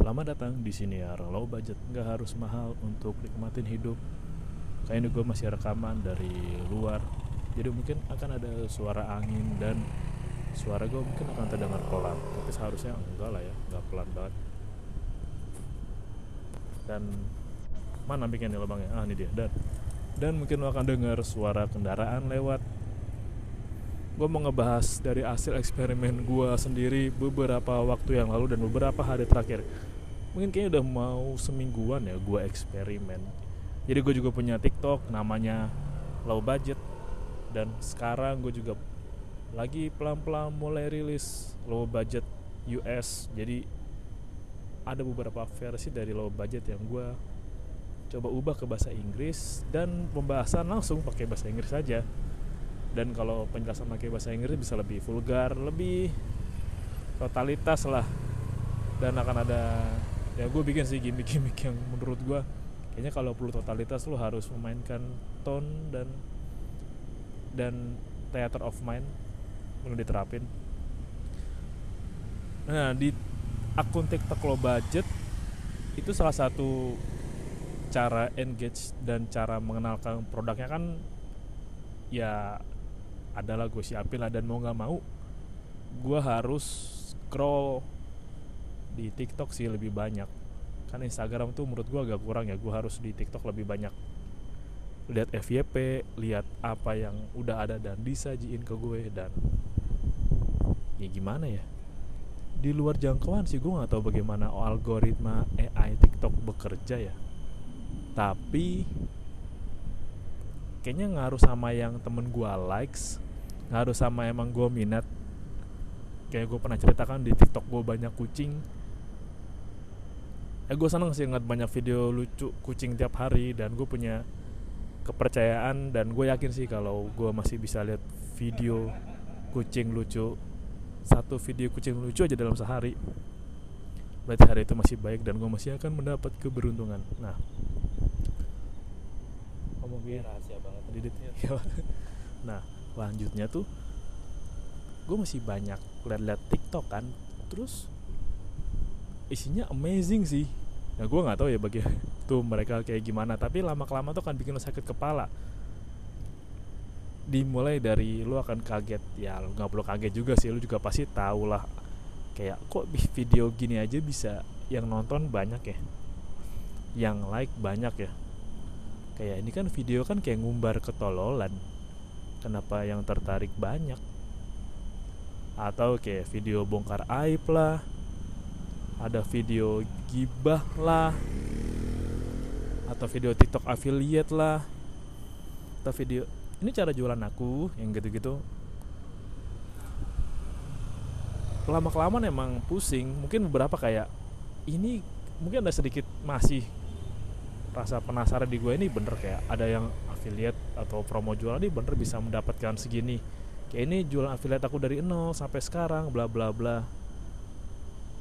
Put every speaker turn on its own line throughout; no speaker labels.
Selamat datang di sini ya low budget nggak harus mahal untuk nikmatin hidup. Kayaknya gue masih rekaman dari luar, jadi mungkin akan ada suara angin dan suara gue mungkin akan terdengar pelan, tapi seharusnya enggak lah ya, nggak pelan banget. Dan mana bikin nih lubangnya? Ah ini dia. Dan dan mungkin lo akan dengar suara kendaraan lewat gue mau ngebahas dari hasil eksperimen gue sendiri beberapa waktu yang lalu dan beberapa hari terakhir mungkin kayaknya udah mau semingguan ya gue eksperimen. Jadi gue juga punya tiktok namanya low budget. Dan sekarang gue juga lagi pelan-pelan mulai rilis low budget US jadi ada beberapa versi dari low budget yang gue coba ubah ke bahasa Inggris dan pembahasan langsung pakai bahasa Inggris saja dan kalau penjelasan pakai bahasa Inggris bisa lebih vulgar lebih totalitas lah. Dan akan ada ya gue bikin sih gimmick-gimmick yang menurut gue kayaknya kalau perlu totalitas lo harus memainkan tone dan dan theater of mind perlu diterapin. Nah di akun TikTok lo budget itu salah satu cara engage dan cara mengenalkan produknya kan ya adalah gue siapin lah. Dan mau nggak mau gue harus scroll di TikTok sih lebih banyak. Kan Instagram tuh menurut gue agak kurang ya gue harus di TikTok lebih banyak. Lihat FYP lihat apa yang udah ada dan disajiin ke gue dan ya gimana ya? Di luar jangkauan sih gue nggak tahu bagaimana algoritma AI TikTok bekerja ya. Tapi kayaknya ngaruh sama yang temen gue likes ngaruh sama emang gue minat. Kayak gue pernah ceritakan di tiktok gue banyak kucing eh gue seneng sih ngeliat banyak video lucu kucing tiap hari dan gue punya kepercayaan dan gue yakin sih kalau gue masih bisa lihat video kucing lucu satu video kucing lucu aja dalam sehari. Berarti hari itu masih baik dan gue masih akan mendapat keberuntungan. Nah. Ngomong
Ini rahasia banget.
Didit. Ya. nah lanjutnya tuh gue masih banyak liat-liat TikTok kan. Terus isinya amazing sih nah gue nggak tahu ya bagi tuh mereka kayak gimana tapi lama kelamaan tuh kan bikin lo sakit kepala. Dimulai dari lo akan kaget ya lo nggak perlu kaget juga sih lo juga pasti tahu lah. Kayak kok video gini aja bisa yang nonton banyak ya? Yang like banyak ya? Kayak ini kan video kan kayak ngumbar ketololan. Kenapa yang tertarik banyak? Atau kayak video bongkar aib lah ada video gibah lah. Atau video TikTok affiliate lah. Atau video ini cara jualan aku yang gitu-gitu. Lama kelamaan emang pusing. Mungkin beberapa kayak ini mungkin ada sedikit masih rasa penasaran di gue ini bener kayak ada yang affiliate atau promo jualan ini bener bisa mendapatkan segini. Kayak ini jualan affiliate aku dari nol sampai sekarang bla bla bla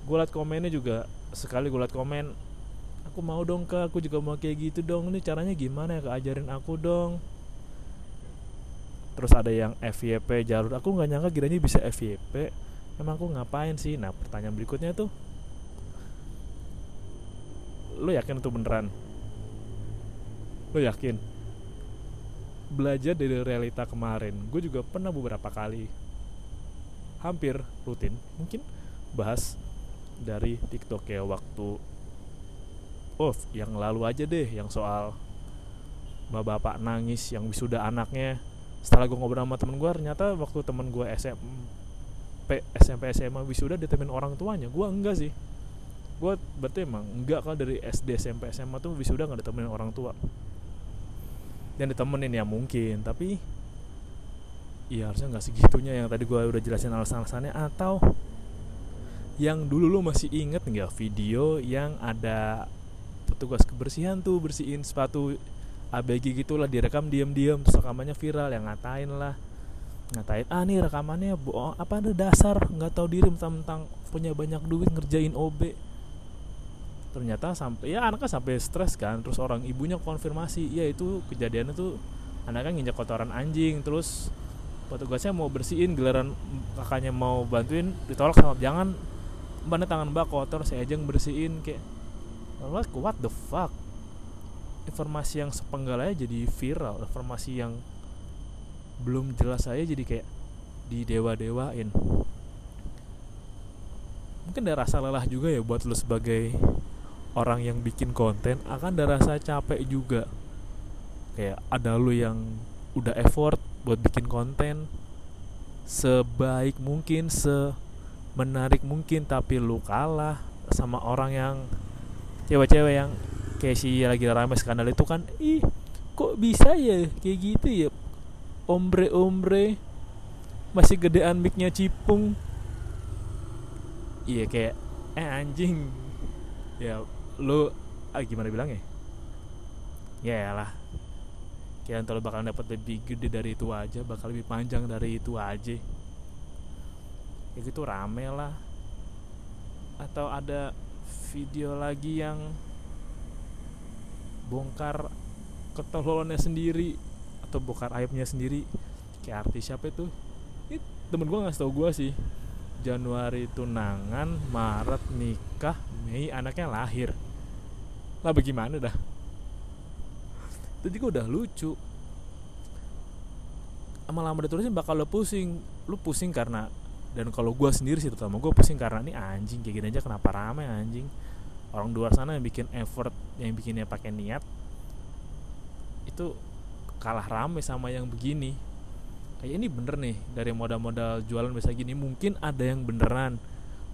gue liat komennya juga sekali gue liat komen aku mau dong kak. Aku juga mau kayak gitu dong. Ini caranya gimana ya kak? Ajarin aku dong. Terus ada yang FYP jalur aku nggak nyangka kiranya bisa FYP emang aku ngapain sih? Nah pertanyaan berikutnya tuh lo yakin itu beneran? Lo yakin? Belajar dari realita kemarin. Gue juga pernah beberapa kali hampir rutin mungkin bahas dari TikTok ya waktu oh yang lalu aja deh yang soal bapak-bapak nangis yang wisuda anaknya. Setelah gue ngobrol sama temen gue ternyata waktu temen gue SMP SMP SMA wisuda ditemenin orang tuanya. Gue enggak sih. Gue berarti emang enggak kalau dari SD SMP SMA tuh wisuda nggak ditemenin orang tua. Dan ditemenin ya mungkin tapi ya harusnya nggak segitunya yang tadi gue udah jelasin alasan-alasannya atau yang dulu lo masih inget nggak video yang ada petugas kebersihan tuh bersihin sepatu ABG gitulah direkam diam-diam terus rekamannya viral yang ngatain lah. Ngatain ah nih rekamannya bohong apa ada dasar nggak tahu diri mentang-mentang punya banyak duit ngerjain OB ternyata sampai ya anaknya sampai stres kan terus orang ibunya konfirmasi ya itu kejadiannya tuh anaknya nginjak kotoran anjing. Terus petugasnya mau bersihin giliran kakaknya mau bantuin ditolak sama jangan mana tangan mbak kotor saya aja yang bersihin kayak like what the fuck. Informasi yang sepenggal aja jadi viral informasi yang belum jelas aja jadi kayak di dewa dewain mungkin ada rasa lelah juga ya buat lo sebagai orang yang bikin konten akan ada rasa capek juga. Kayak ada lo yang udah effort buat bikin konten sebaik mungkin se menarik mungkin tapi lu kalah sama orang yang cewek-cewek yang kayak si lagi rame skandal itu kan ih kok bisa ya kayak gitu ya? Ombre ombre masih gedean micnya cipung. Iya kayak eh anjing. Ya lu ah, gimana bilangnya? Ya lah kayak ntar bakal dapat lebih gede dari itu aja bakal lebih panjang dari itu aja ya gitu rame lah. Atau ada video lagi yang bongkar ketololannya sendiri atau bongkar aibnya sendiri. Kayak artis siapa itu? Ini temen gue nggak tau gue sih. Januari tunangan Maret nikah Mei anaknya lahir. Lah bagaimana dah? Itu juga udah lucu. Lama-lama ditulisin bakal lo pusing. Lu pusing karena dan kalau gue sendiri sih terutama gue pusing karena ini anjing kayak gini aja kenapa rame anjing? Orang luar sana yang bikin effort yang bikinnya pakai niat itu kalah rame sama yang begini. Kayak ini bener nih dari modal-modal jualan bisa gini mungkin ada yang beneran.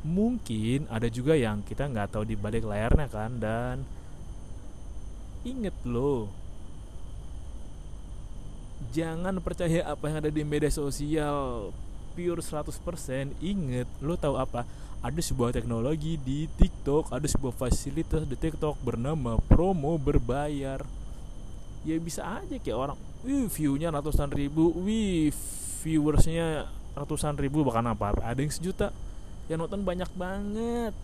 Mungkin ada juga yang kita nggak tahu di balik layarnya kan dan inget loh. Jangan percaya apa yang ada di media sosial pure 100% inget lo tahu apa? Ada sebuah teknologi di TikTok ada sebuah fasilitas di TikTok bernama promo berbayar. Ya bisa aja kayak orang wih viewnya ratusan ribu wih viewersnya ratusan ribu bahkan apa ada yang sejuta. Yang nonton banyak banget.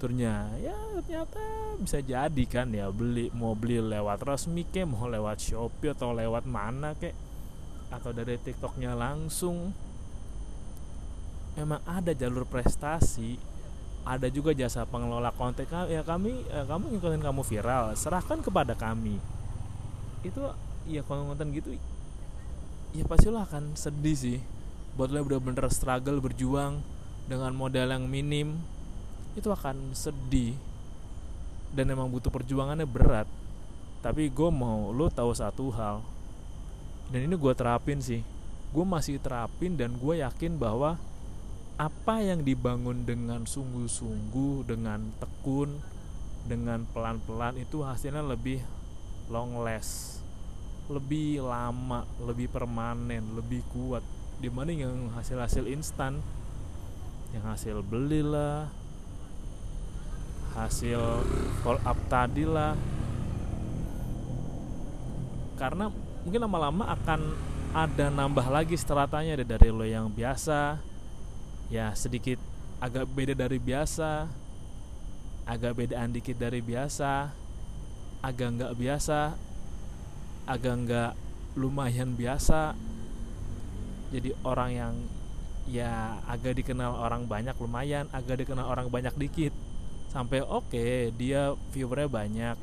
Ternyata ya ternyata bisa jadi kan ya beli mau beli lewat resmi ke mau lewat shopee atau lewat mana kek atau dari tiktoknya langsung memang ada jalur prestasi ada juga jasa pengelola konten. Ya kami ya kamu ngikutin kamu viral serahkan kepada kami. Itu ya konten gitu ya pasti lo akan sedih sih. Buat lo bener-bener struggle berjuang dengan modal yang minim itu akan sedih. Dan emang butuh perjuangannya berat. Tapi gue mau lo tahu satu hal. Dan ini gue terapin sih. Gue masih terapin dan gue yakin bahwa apa yang dibangun dengan sungguh-sungguh dengan tekun dengan pelan-pelan itu hasilnya lebih long last lebih lama lebih permanen lebih kuat dibanding yang hasil-hasil instan. Yang hasil belilah hasil call up tadi lah. Karena mungkin lama-lama akan ada nambah lagi stratanya dari lo yang biasa ya sedikit agak beda dari biasa. Agak bedaan dikit dari biasa. Agak nggak biasa. Agak nggak lumayan biasa. Jadi orang yang ya agak dikenal orang banyak lumayan agak dikenal orang banyak dikit. Sampai oke okay, dia viewernya banyak.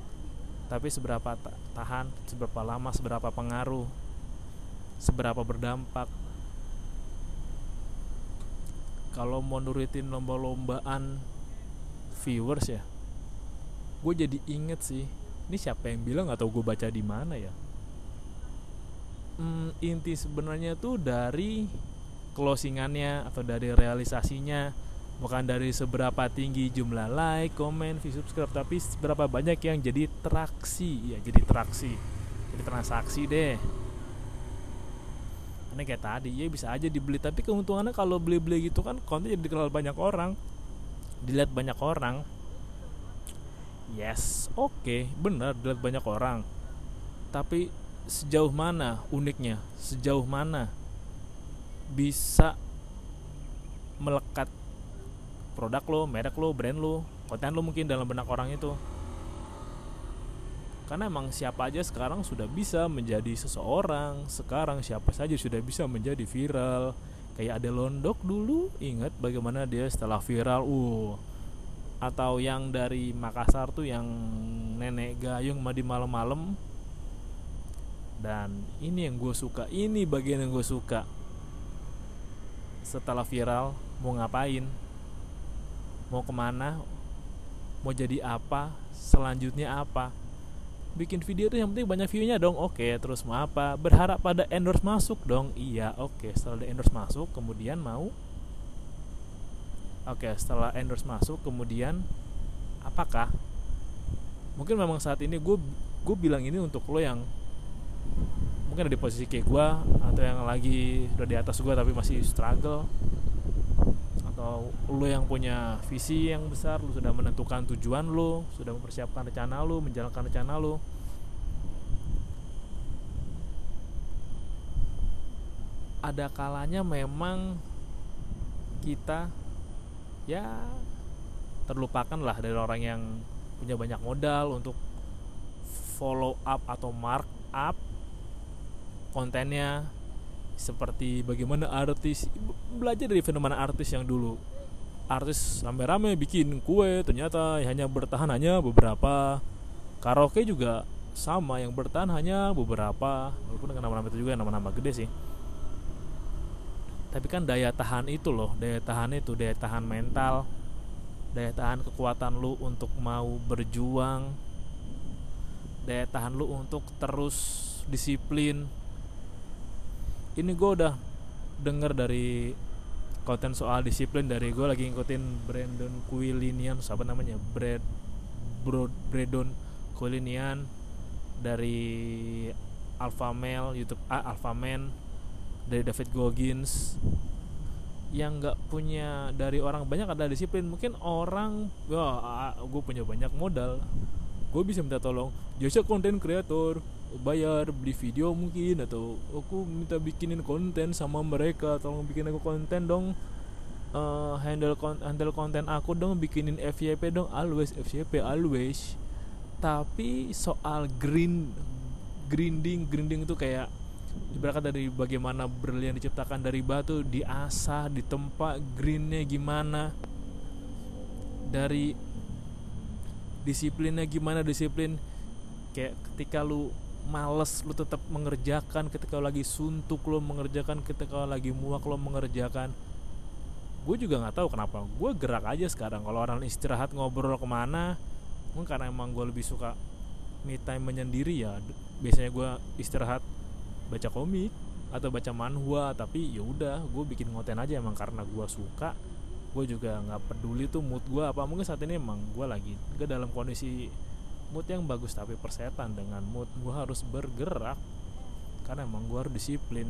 Tapi seberapa tahan seberapa lama seberapa pengaruh seberapa berdampak kalau mau nurutin lomba-lombaan viewers ya gue jadi inget sih ini siapa yang bilang atau gue baca di mana ya? Hmm, inti sebenarnya tuh dari closingannya atau dari realisasinya bukan dari seberapa tinggi jumlah like, komen, view, subscribe tapi seberapa banyak yang jadi traksi. Ya jadi traksi jadi transaksi deh ini kayak tadi ya bisa aja dibeli. Tapi keuntungannya kalau beli-beli gitu kan konten jadi dikenal banyak orang. Dilihat banyak orang. Yes oke. Okay, benar dilihat banyak orang. Tapi sejauh mana uniknya? Sejauh mana bisa melekat produk lo merek lo brand lo konten lo mungkin dalam benak orang itu karena emang siapa aja sekarang sudah bisa menjadi seseorang. Sekarang siapa saja sudah bisa menjadi viral. Kayak ada londok dulu ingat bagaimana dia setelah viral uh. Atau yang dari Makassar tuh yang nenek gayung mandi malam-malam. Dan ini yang gue suka ini bagian yang gue suka. Setelah viral mau ngapain? Mau ke mana? Mau jadi apa? Selanjutnya apa bikin video tuh yang penting banyak viewnya dong. Oke terus mau apa? Berharap pada endorse masuk dong. Iya oke. Setelah endorse masuk kemudian mau? Oke setelah endorse masuk kemudian apakah? Mungkin memang saat ini gue gue bilang ini untuk lo yang mungkin ada di posisi kayak gue atau yang lagi udah di atas gue tapi masih struggle atau lo yang punya visi yang besar lo sudah menentukan tujuan lo sudah mempersiapkan rencana lo menjalankan rencana lo ada kalanya memang kita ya terlupakan lah dari orang yang punya banyak modal untuk follow up atau mark up kontennya seperti bagaimana artis belajar dari fenomena artis yang dulu. Artis sampai rame bikin kue ternyata hanya bertahan hanya beberapa. Karaoke juga sama yang bertahan hanya beberapa. Walaupun dengan nama-nama itu juga nama-nama gede sih. Tapi kan daya tahan itu loh daya tahan itu daya tahan mental daya tahan kekuatan lu untuk mau berjuang daya tahan lu untuk terus disiplin ini gue udah denger dari konten soal disiplin dari gue lagi ngikutin Brandon Quilinian siapa namanya? Brad Bro, Brandon Quilinian dari Alpha Male YouTube ah, Alpha Man dari David Goggins. Yang nggak punya dari orang banyak ada disiplin. Mungkin orang gue punya banyak modal. Gue bisa minta tolong jasa konten kreator bayar beli video mungkin atau aku minta bikinin konten sama mereka tolong bikin aku konten dong. Uh, handle kon handle konten aku dong bikinin FYP dong always FYP always. Tapi soal green grinding grinding itu kayak ibaratnya dari bagaimana berlian diciptakan dari batu diasah ditempa greennya gimana. Dari disiplinnya gimana disiplin. Kayak ketika lu males lu tetap mengerjakan ketika lagi suntuk lo mengerjakan ketika lagi muak lo mengerjakan. Gue juga nggak tahu kenapa. Gue gerak aja sekarang. Kalau orang istirahat ngobrol ke mana mungkin karena emang gue lebih suka me time menyendiri ya biasanya gue istirahat baca komik atau baca manhwa. Tapi ya udah gue bikin ngoten aja emang karena gue suka. Gue juga nggak peduli tuh mood gue apa. Mungkin saat ini emang gue lagi gue dalam kondisi mood yang bagus tapi persetan dengan mood gue harus bergerak. Karena emang gue harus disiplin.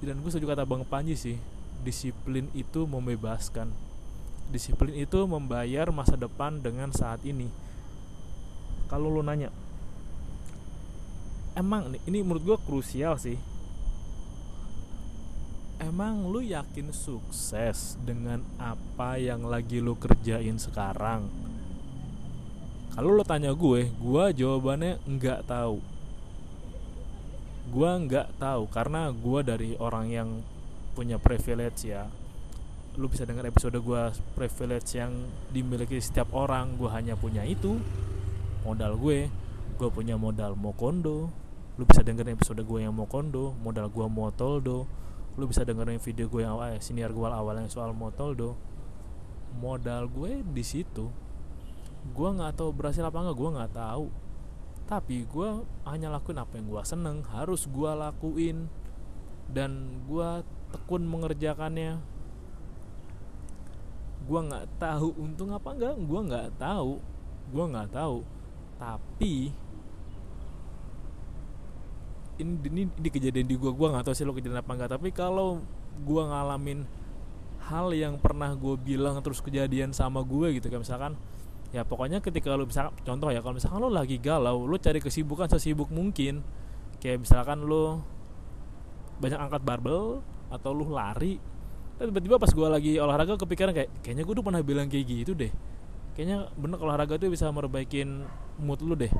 Dan gue setuju kata bang Panji sih disiplin itu membebaskan. Disiplin itu membayar masa depan dengan saat ini. Kalau lo nanya emang ini menurut gue krusial sih. Emang lu yakin sukses dengan apa yang lagi lu kerjain sekarang kalau lo tanya gue gue jawabannya nggak tahu. Gue nggak tahu karena gue dari orang yang punya privilege ya. Lu bisa dengar episode gue privilege yang dimiliki setiap orang gue hanya punya itu modal gue. Gue punya modal mokondo. Lu bisa dengerin episode gue yang mokondo modal gue motoldo. Lu bisa dengerin video gue yang awal eh, senior gue awal yang soal motoldo. Modal gue di situ gue nggak tahu berhasil apa nggak gue nggak tahu. Tapi gue hanya lakuin apa yang gue seneng harus gue lakuin. Dan gue tekun mengerjakannya. Gue nggak tahu untung apa enggak gue nggak tahu. Gue nggak tahu. Tapi ini, ini di kejadian di gue gue nggak tahu sih lo kejadian apa enggak tapi kalau gue ngalamin hal yang pernah gue bilang terus kejadian sama gue gitu kan misalkan ya pokoknya ketika lo bisa contoh ya kalau misalkan lo lagi galau lo cari kesibukan sesibuk mungkin. Kayak misalkan lo banyak angkat barbel atau lo lari tiba-tiba pas gue lagi olahraga kepikiran kayak kayaknya gue tuh pernah bilang kayak gitu deh. Kayaknya bener olahraga tuh bisa merbaikin mood lo deh.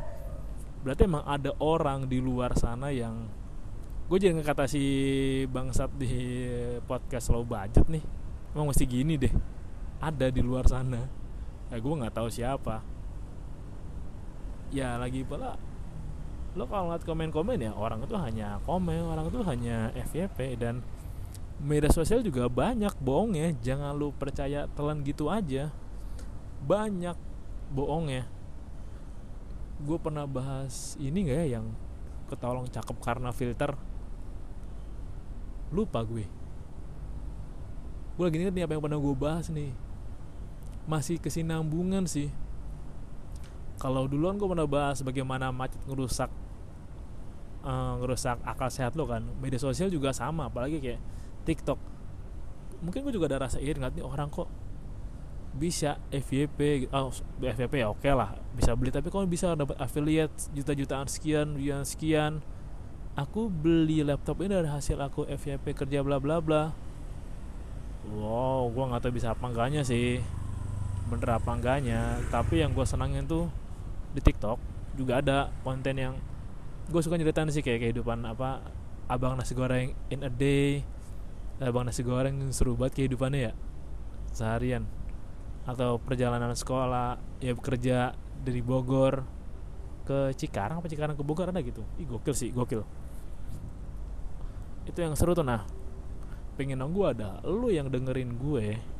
Berarti emang ada orang di luar sana yang gue jadi ngekata si bangsat di podcast low budget nih emang mesti gini deh. Ada di luar sana eh gue nggak tahu siapa. Ya lagi pula lo kalau ngeliat komen-komen ya orang itu hanya komen orang itu hanya FYP dan media sosial juga banyak bohongnya. Jangan lu percaya telan gitu aja. Banyak bohongnya. Gue pernah bahas ini gak ya yang ketolong cakep karena filter? Lupa gue. Gue lagi inget nih apa yang pernah gue bahas nih masih kesinambungan sih. Kalau duluan gue pernah bahas bagaimana macet ngerusak uh, ngerusak akal sehat lo kan. Media sosial juga sama apalagi kayak TikTok. Mungkin gue juga ada rasa iri ngeliat nih orang kok bisa FYP oh FYP ya oke okay lah bisa beli. Tapi kalau bisa dapat affiliate juta-jutaan sekian sekian sekian. Aku beli laptop ini dari hasil aku FYP kerja bla bla bla. Wow gue nggak tahu bisa apa enggaknya sih bener apa enggaknya. Tapi yang gue senangin tuh di TikTok juga ada konten yang gue suka nyeritain sih kayak kehidupan apa abang nasi goreng in a day abang nasi goreng seru banget kehidupannya ya seharian. Atau perjalanan sekolah ya bekerja dari Bogor ke Cikarang apa Cikarang ke Bogor ada gitu. Ih gokil sih gokil. Itu yang seru tuh nah. Pengen dong gue ada lu yang dengerin gue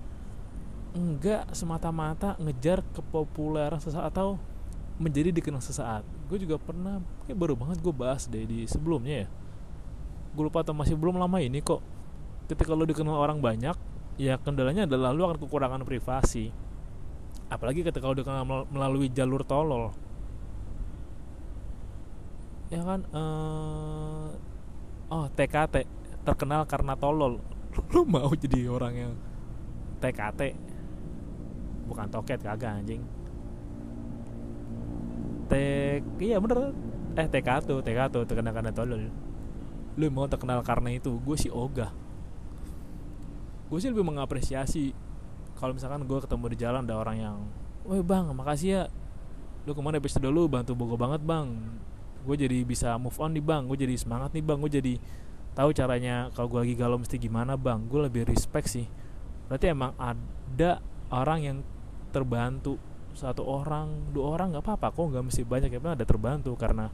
enggak semata-mata ngejar kepopuleran sesaat atau menjadi dikenal sesaat. Gue juga pernah kayak baru banget gue bahas deh di sebelumnya ya. Gue lupa atau masih belum lama ini kok. Ketika lo dikenal orang banyak ya kendalanya adalah lu akan kekurangan privasi. Apalagi ketika udah melalui jalur tolol. Ya kan uh, oh TKT terkenal karena tolol. Lu mau jadi orang yang TKT bukan toket kagak anjing. T iya bener. Eh TK tuh TK tuh terkenal karena tolol lu mau terkenal karena itu gue sih ogah. Gue sih lebih mengapresiasi kalau misalkan gue ketemu di jalan ada orang yang woi bang makasih ya. Lu ke mana episode dulu bantu bogo banget bang. Gue jadi bisa move on nih bang. Gue jadi semangat nih bang. Gue jadi tahu caranya kalau gue lagi galau mesti gimana bang. Gue lebih respect sih. Berarti emang ada orang yang terbantu satu orang dua orang nggak apa-apa kok nggak mesti banyak ya ada terbantu karena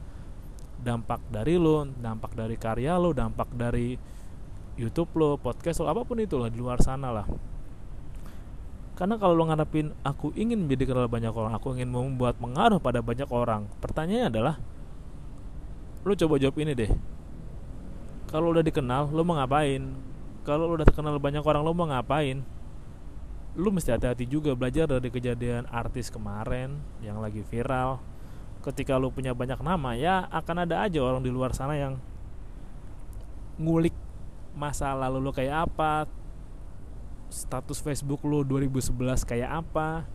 dampak dari lo dampak dari karya lo dampak dari YouTube lo, podcast lo, apa pun itu lah di luar sana lah. Karena kalau lo ngarepin aku ingin menjadi kenal banyak orang, aku ingin membuat pengaruh pada banyak orang. Pertanyaannya adalah, lo coba jawab ini deh. Kalau udah dikenal, lo mau ngapain? Kalau lo udah terkenal banyak orang, lo mau ngapain? Lo mesti hati-hati juga belajar dari kejadian artis kemarin yang lagi viral. Ketika lo punya banyak nama, ya akan ada aja orang di luar sana yang ngulik masa lalu lo kayak apa status Facebook lo 2011 kayak apa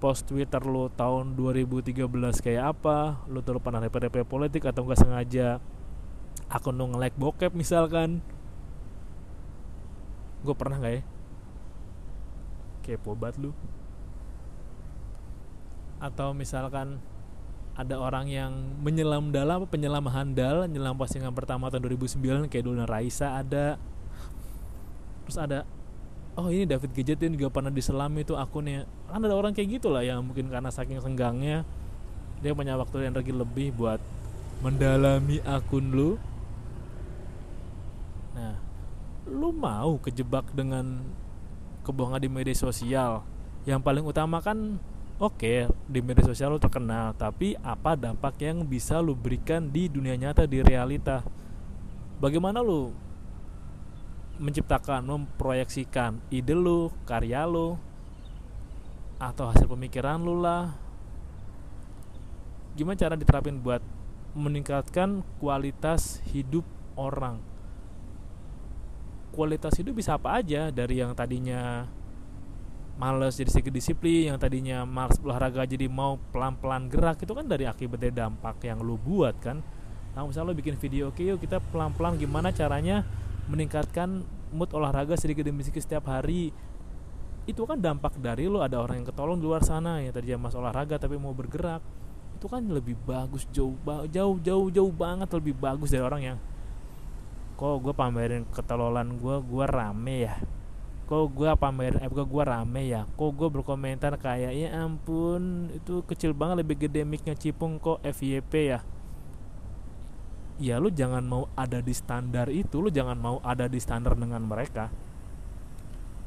post Twitter lo tahun 2013 kayak apa lo tuh pernah DP politik atau nggak sengaja akun lo nge-like bokep misalkan gue pernah nggak ya kepo banget lu. Atau misalkan ada orang yang menyelam dalam penyelam handal nyelam postingan pertama tahun 2009 kayak Dona Raisa ada. Terus ada oh ini David Gadgetin juga pernah diselam itu akunnya. Kan ada orang kayak gitu lah yang mungkin karena saking senggangnya dia punya waktu dan energi lebih buat mendalami akun lu. Nah lu mau kejebak dengan kebohongan di media sosial yang paling utama kan Oke, di media sosial lo terkenal, tapi apa dampak yang bisa lo berikan di dunia nyata di realita? Bagaimana lo menciptakan, memproyeksikan ide lo, karya lo, atau hasil pemikiran lo lah? Gimana cara diterapin buat meningkatkan kualitas hidup orang? Kualitas hidup bisa apa aja dari yang tadinya males jadi sedikit disiplin yang tadinya males olahraga jadi mau pelan-pelan gerak itu kan dari akibat dari dampak yang lu buat kan? Nah misalnya lu bikin video oke yuk kita pelan-pelan gimana caranya meningkatkan mood olahraga sedikit demi sedikit setiap hari. Itu kan dampak dari lo ada orang yang ketolong di luar sana ya tadi mas olahraga tapi mau bergerak. Itu kan lebih bagus jauh jauh jauh jauh banget lebih bagus dari orang yang kok gue pamerin ketololan gue gue rame ya? Kok gue pamer eh gue rame ya? Kok gue berkomentar kayak ya ampun itu kecil banget lebih gede micnya Cipung kok FYP ya? Ya lu jangan mau ada di standar itu lu jangan mau ada di standar dengan mereka.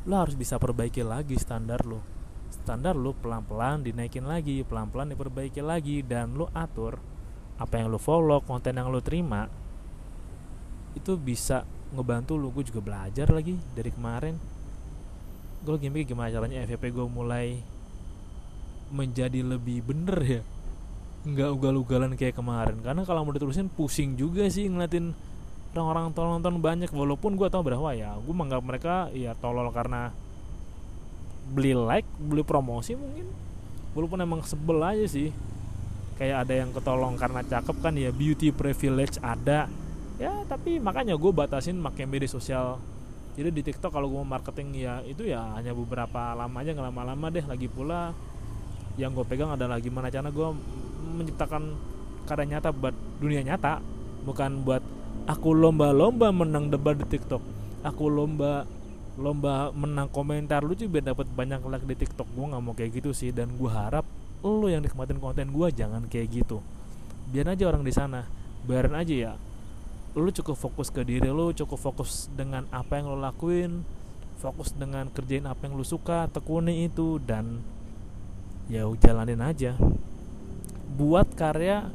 Lu harus bisa perbaiki lagi standar lu. Standar lu pelan-pelan dinaikin lagi pelan-pelan diperbaiki lagi dan lu atur apa yang lu follow konten yang lu terima itu bisa ngebantu lu. Gue juga belajar lagi dari kemarin. Gue lagi mikir gimana caranya FVP gue mulai menjadi lebih bener ya. Nggak ugal-ugalan kayak kemarin. Karena kalau mau diterusin pusing juga sih ngeliatin orang-orang tolol nonton banyak. Walaupun gue tau berapa ya gue menganggap mereka ya tolol karena beli like beli promosi mungkin. Walaupun emang sebel aja sih. Kayak ada yang ketolong karena cakep kan ya. Beauty privilege ada ya tapi makanya gue batasin pakai media sosial. Jadi di TikTok kalau gue marketing ya itu ya hanya beberapa lama aja nggak lama-lama deh. Lagi pula yang gue pegang adalah gimana cara gue menciptakan karya nyata buat dunia nyata bukan buat aku lomba-lomba menang debat di TikTok. Aku lomba lomba menang komentar lucu biar dapat banyak like di TikTok. Gue nggak mau kayak gitu sih dan gue harap lo yang nikmatin konten gue jangan kayak gitu. Biar aja orang di sana biarin aja ya lu cukup fokus ke diri lu cukup fokus dengan apa yang lo lakuin fokus dengan kerjain apa yang lu suka tekuni itu dan ya jalanin aja. Buat karya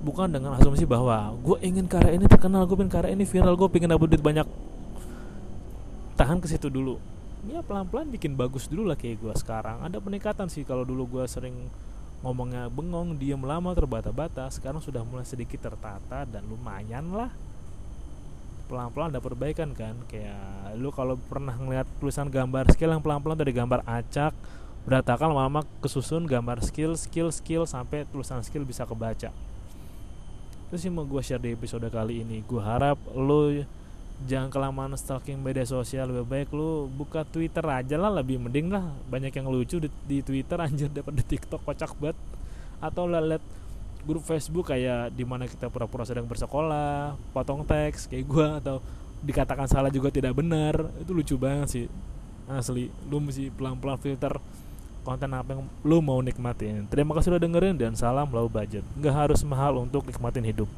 bukan dengan asumsi bahwa gue ingin karya ini terkenal gue ingin karya ini viral gue pengen dapat duit banyak. Tahan ke situ dulu. Ya pelan-pelan bikin bagus dulu lah kayak gue sekarang. Ada peningkatan sih kalau dulu gue sering ngomongnya bengong diam lama terbata-bata. Sekarang sudah mulai sedikit tertata dan lumayan lah pelan-pelan ada perbaikan kan. Kayak lu kalau pernah ngeliat tulisan gambar skill yang pelan-pelan dari gambar acak berantakan lama-lama kesusun gambar skill skill skill sampai tulisan skill bisa kebaca. Itu sih mau gue share di episode kali ini. Gue harap lu jangan kelamaan stalking media sosial lebih baik. Lu buka twitter aja lah lebih mending lah. Banyak yang lucu di, di twitter anjir daripada di tiktok kocak banget. Atau lihat grup Facebook kayak di mana kita pura-pura sedang bersekolah, potong teks kayak gue atau dikatakan salah juga tidak benar itu lucu banget sih. Asli lu mesti pelan-pelan filter konten apa yang lu mau nikmatin. Terima kasih udah dengerin dan salam low budget. Nggak harus mahal untuk nikmatin hidup